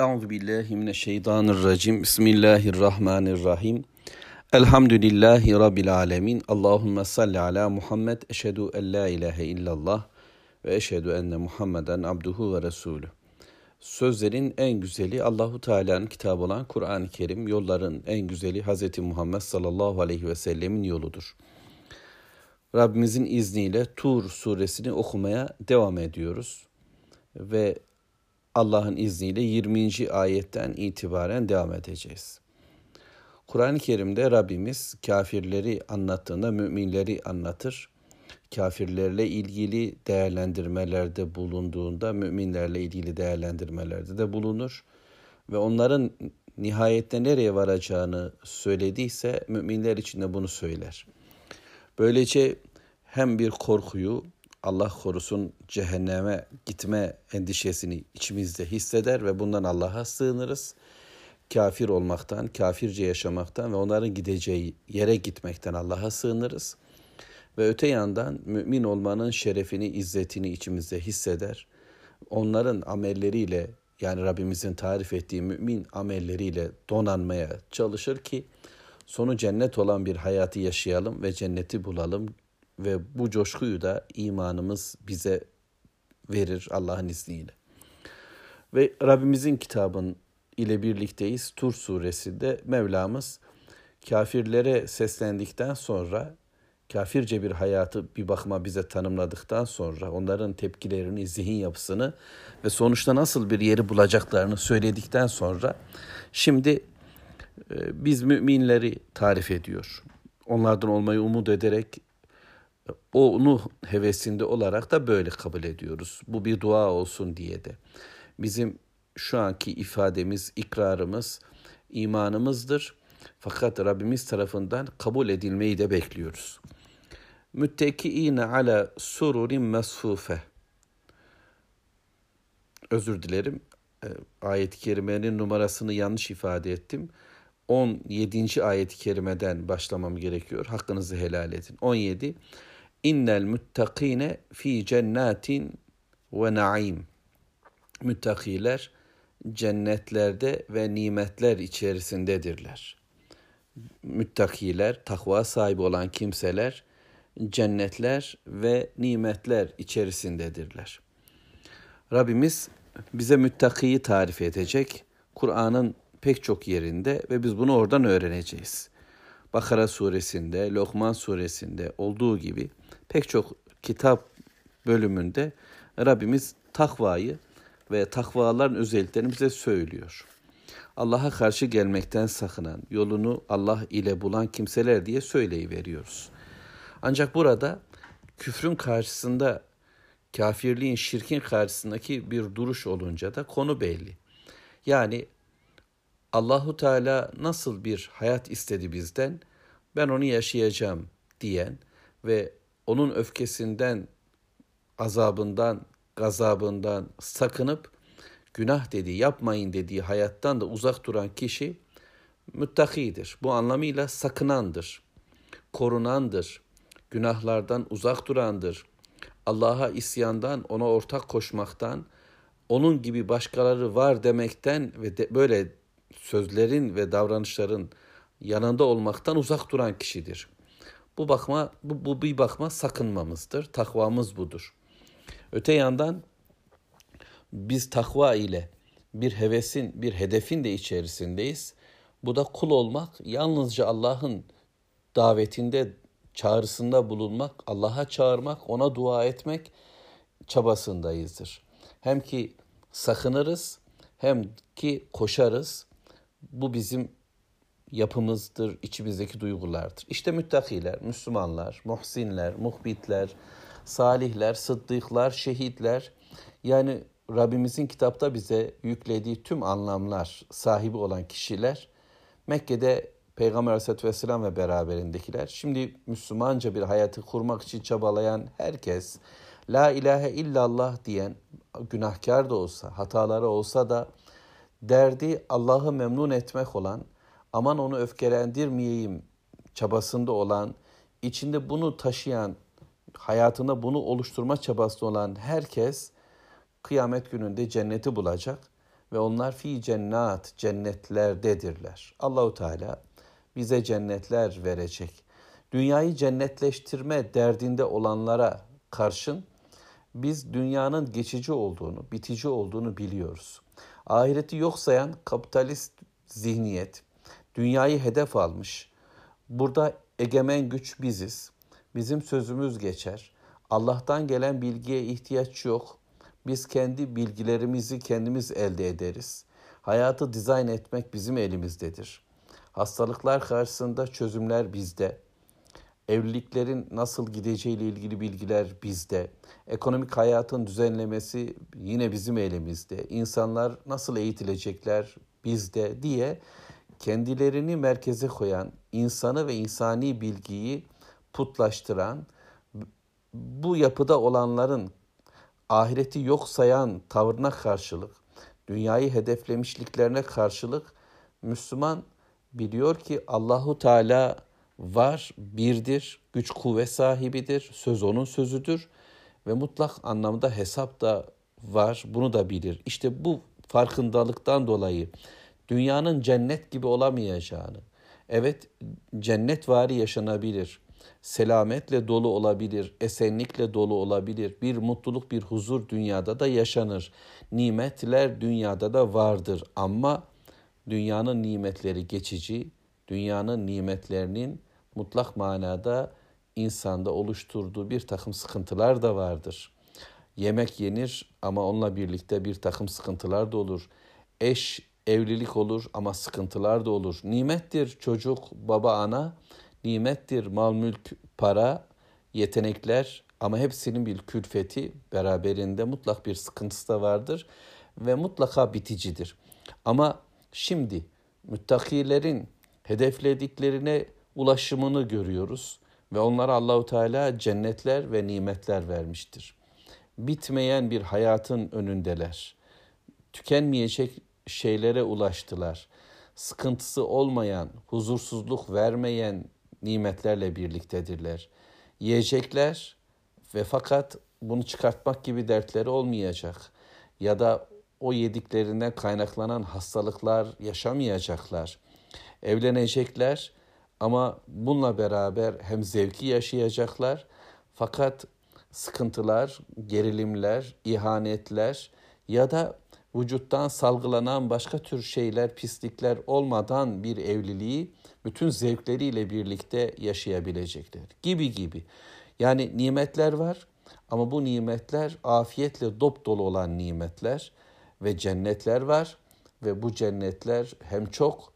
Euzu billahi mineşşeytanirracim. Bismillahirrahmanirrahim. Elhamdülillahi rabbil alamin. Allahumme salli ala Muhammed. Eşhedü en la ilahe illallah ve eşhedü enne Muhammeden abduhu ve resulü. Sözlerin en güzeli Allahu Teala'nın kitabı olan Kur'an-ı Kerim, yolların en güzeli Hz. Muhammed sallallahu aleyhi ve sellemin yoludur. Rabbimizin izniyle Tur suresini okumaya devam ediyoruz. Ve Allah'ın izniyle 20. ayetten itibaren devam edeceğiz. Kur'an-ı Kerim'de Rabbimiz kafirleri anlattığında müminleri anlatır. Kafirlerle ilgili değerlendirmelerde bulunduğunda müminlerle ilgili değerlendirmelerde de bulunur. Ve onların nihayette nereye varacağını söylediyse müminler için de bunu söyler. Böylece hem bir korkuyu Allah korusun cehenneme gitme endişesini içimizde hisseder ve bundan Allah'a sığınırız. Kafir olmaktan, kafirce yaşamaktan ve onların gideceği yere gitmekten Allah'a sığınırız. Ve öte yandan mümin olmanın şerefini, izzetini içimizde hisseder. Onların amelleriyle yani Rabbimizin tarif ettiği mümin amelleriyle donanmaya çalışır ki sonu cennet olan bir hayatı yaşayalım ve cenneti bulalım, ve bu coşkuyu da imanımız bize verir Allah'ın izniyle. Ve Rabbimizin kitabın ile birlikteyiz. Tur suresinde Mevlamız kafirlere seslendikten sonra kafirce bir hayatı bir bakıma bize tanımladıktan sonra onların tepkilerini, zihin yapısını ve sonuçta nasıl bir yeri bulacaklarını söyledikten sonra şimdi e, biz müminleri tarif ediyor. Onlardan olmayı umut ederek onu hevesinde olarak da böyle kabul ediyoruz. Bu bir dua olsun diye de. Bizim şu anki ifademiz, ikrarımız, imanımızdır. Fakat Rabbimiz tarafından kabul edilmeyi de bekliyoruz. Müttekiine ala sururin mesfufe. Özür dilerim. E, ayet-i kerimenin numarasını yanlış ifade ettim. 17. ayet-i kerimeden başlamam gerekiyor. Hakkınızı helal edin. 17. İnnel muttakine fi cennetin ve naim. Müttakiler cennetlerde ve nimetler içerisindedirler. Müttakiler, takva sahibi olan kimseler cennetler ve nimetler içerisindedirler. Rabbimiz bize müttakiyi tarif edecek. Kur'an'ın pek çok yerinde ve biz bunu oradan öğreneceğiz. Bakara suresinde, Lokman suresinde olduğu gibi pek çok kitap bölümünde Rabbimiz takvayı ve takvaların özelliklerini bize söylüyor. Allah'a karşı gelmekten sakınan, yolunu Allah ile bulan kimseler diye söyleyiveriyoruz. Ancak burada küfrün karşısında, kafirliğin, şirkin karşısındaki bir duruş olunca da konu belli. Yani Allahu Teala nasıl bir hayat istedi bizden, ben onu yaşayacağım diyen ve onun öfkesinden, azabından, gazabından sakınıp günah dediği, yapmayın dediği hayattan da uzak duran kişi müttakidir. Bu anlamıyla sakınandır, korunandır, günahlardan uzak durandır. Allah'a isyandan, ona ortak koşmaktan, onun gibi başkaları var demekten ve de böyle sözlerin ve davranışların yanında olmaktan uzak duran kişidir. Bu bakma bu, bu bir bakma sakınmamızdır. Takvamız budur. Öte yandan biz takva ile bir hevesin, bir hedefin de içerisindeyiz. Bu da kul olmak, yalnızca Allah'ın davetinde, çağrısında bulunmak, Allah'a çağırmak, ona dua etmek çabasındayızdır. Hem ki sakınırız, hem ki koşarız. Bu bizim yapımızdır, içimizdeki duygulardır. İşte müttakiler, Müslümanlar, muhsinler, muhbitler, salihler, sıddıklar, şehitler yani Rabbimizin kitapta bize yüklediği tüm anlamlar sahibi olan kişiler Mekke'de Peygamber Aleyhisselatü Vesselam ve beraberindekiler. Şimdi Müslümanca bir hayatı kurmak için çabalayan herkes, La ilahe illallah diyen, günahkar da olsa, hataları olsa da derdi Allah'ı memnun etmek olan, aman onu öfkelendirmeyeyim çabasında olan, içinde bunu taşıyan, hayatında bunu oluşturma çabası olan herkes kıyamet gününde cenneti bulacak ve onlar fi cennat cennetlerdedirler. Allahu Teala bize cennetler verecek. Dünyayı cennetleştirme derdinde olanlara karşın biz dünyanın geçici olduğunu, bitici olduğunu biliyoruz. Ahireti yok sayan kapitalist zihniyet dünyayı hedef almış. Burada egemen güç biziz. Bizim sözümüz geçer. Allah'tan gelen bilgiye ihtiyaç yok. Biz kendi bilgilerimizi kendimiz elde ederiz. Hayatı dizayn etmek bizim elimizdedir. Hastalıklar karşısında çözümler bizde. Evliliklerin nasıl gideceği ile ilgili bilgiler bizde. Ekonomik hayatın düzenlemesi yine bizim elimizde. İnsanlar nasıl eğitilecekler bizde diye kendilerini merkeze koyan, insanı ve insani bilgiyi putlaştıran, bu yapıda olanların ahireti yok sayan tavrına karşılık, dünyayı hedeflemişliklerine karşılık Müslüman biliyor ki Allahu Teala var, birdir, güç kuvvet sahibidir, söz onun sözüdür ve mutlak anlamda hesap da var, bunu da bilir. İşte bu farkındalıktan dolayı dünyanın cennet gibi olamayacağını, evet cennet vari yaşanabilir, selametle dolu olabilir, esenlikle dolu olabilir, bir mutluluk, bir huzur dünyada da yaşanır. Nimetler dünyada da vardır ama dünyanın nimetleri geçici, dünyanın nimetlerinin mutlak manada insanda oluşturduğu bir takım sıkıntılar da vardır. Yemek yenir ama onunla birlikte bir takım sıkıntılar da olur. Eş evlilik olur ama sıkıntılar da olur. Nimettir çocuk, baba, ana, nimettir mal, mülk, para, yetenekler ama hepsinin bir külfeti beraberinde mutlak bir sıkıntısı da vardır ve mutlaka biticidir. Ama şimdi müttakilerin hedeflediklerine ulaşımını görüyoruz ve onlara Allahu Teala cennetler ve nimetler vermiştir. Bitmeyen bir hayatın önündeler. Tükenmeyecek şeylere ulaştılar. Sıkıntısı olmayan, huzursuzluk vermeyen nimetlerle birliktedirler. Yiyecekler ve fakat bunu çıkartmak gibi dertleri olmayacak. Ya da o yediklerinden kaynaklanan hastalıklar yaşamayacaklar. Evlenecekler ama bununla beraber hem zevki yaşayacaklar fakat sıkıntılar, gerilimler, ihanetler ya da vücuttan salgılanan başka tür şeyler, pislikler olmadan bir evliliği bütün zevkleriyle birlikte yaşayabilecekler gibi gibi. Yani nimetler var ama bu nimetler afiyetle dop dolu olan nimetler ve cennetler var ve bu cennetler hem çok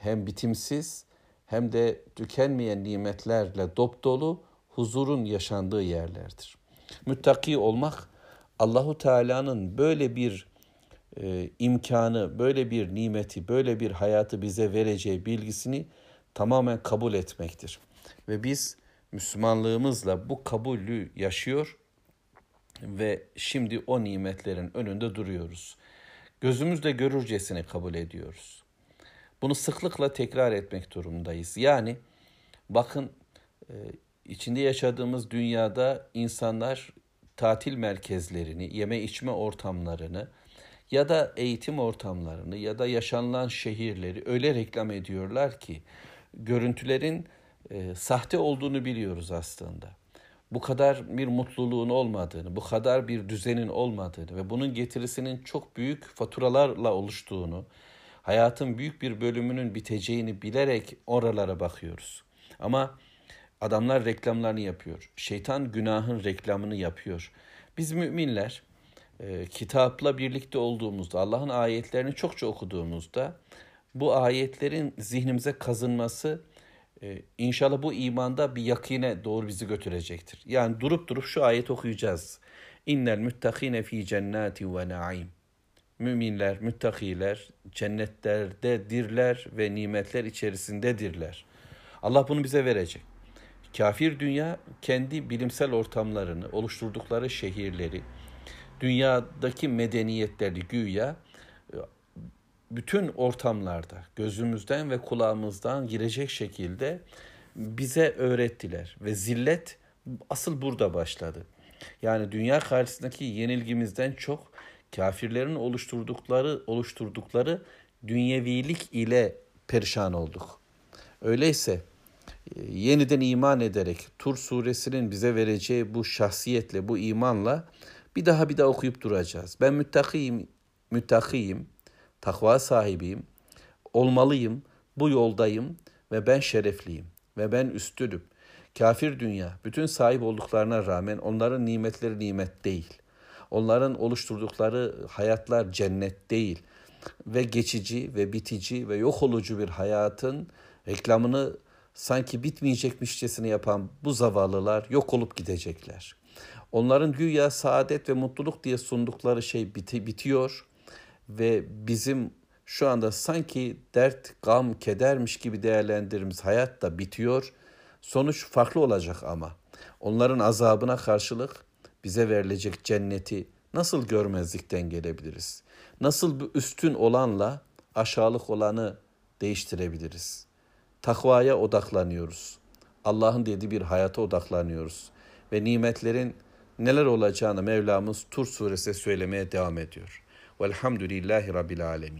hem bitimsiz hem de tükenmeyen nimetlerle dop dolu huzurun yaşandığı yerlerdir. Müttaki olmak Allahu Teala'nın böyle bir e, imkanı, böyle bir nimeti, böyle bir hayatı bize vereceği bilgisini tamamen kabul etmektir. Ve biz Müslümanlığımızla bu kabulü yaşıyor ve şimdi o nimetlerin önünde duruyoruz. Gözümüzle görürcesine kabul ediyoruz. Bunu sıklıkla tekrar etmek durumundayız. Yani bakın e, içinde yaşadığımız dünyada insanlar tatil merkezlerini, yeme içme ortamlarını, ya da eğitim ortamlarını ya da yaşanılan şehirleri öyle reklam ediyorlar ki görüntülerin e, sahte olduğunu biliyoruz aslında. Bu kadar bir mutluluğun olmadığını, bu kadar bir düzenin olmadığını ve bunun getirisinin çok büyük faturalarla oluştuğunu, hayatın büyük bir bölümünün biteceğini bilerek oralara bakıyoruz. Ama adamlar reklamlarını yapıyor. Şeytan günahın reklamını yapıyor. Biz müminler e, kitapla birlikte olduğumuzda, Allah'ın ayetlerini çokça okuduğumuzda bu ayetlerin zihnimize kazınması e, inşallah bu imanda bir yakine doğru bizi götürecektir. Yani durup durup şu ayet okuyacağız. İnnel müttakine fi cennati ve naim. Müminler, müttakiler cennetlerdedirler ve nimetler içerisindedirler. Allah bunu bize verecek. Kafir dünya kendi bilimsel ortamlarını, oluşturdukları şehirleri, dünyadaki medeniyetleri güya e, bütün ortamlarda gözümüzden ve kulağımızdan girecek şekilde bize öğrettiler ve zillet asıl burada başladı. Yani dünya karşısındaki yenilgimizden çok kafirlerin oluşturdukları oluşturdukları dünyevilik ile perişan olduk. Öyleyse e, yeniden iman ederek Tur suresinin bize vereceği bu şahsiyetle, bu imanla bir daha bir daha okuyup duracağız. Ben müttakiyim, müttakiyim, takva sahibiyim, olmalıyım, bu yoldayım ve ben şerefliyim ve ben üstünüm. Kafir dünya bütün sahip olduklarına rağmen onların nimetleri nimet değil. Onların oluşturdukları hayatlar cennet değil ve geçici ve bitici ve yok olucu bir hayatın reklamını sanki bitmeyecekmişçesine yapan bu zavallılar yok olup gidecekler. Onların güya saadet ve mutluluk diye sundukları şey biti, bitiyor ve bizim şu anda sanki dert, gam, kedermiş gibi değerlendirdiğimiz hayat da bitiyor. Sonuç farklı olacak ama. Onların azabına karşılık bize verilecek cenneti nasıl görmezlikten gelebiliriz? Nasıl bu üstün olanla aşağılık olanı değiştirebiliriz? Takvaya odaklanıyoruz. Allah'ın dediği bir hayata odaklanıyoruz. Ve nimetlerin neler olacağını Mevlamız Tur suresi söylemeye devam ediyor. Velhamdülillahi Rabbil Alemin.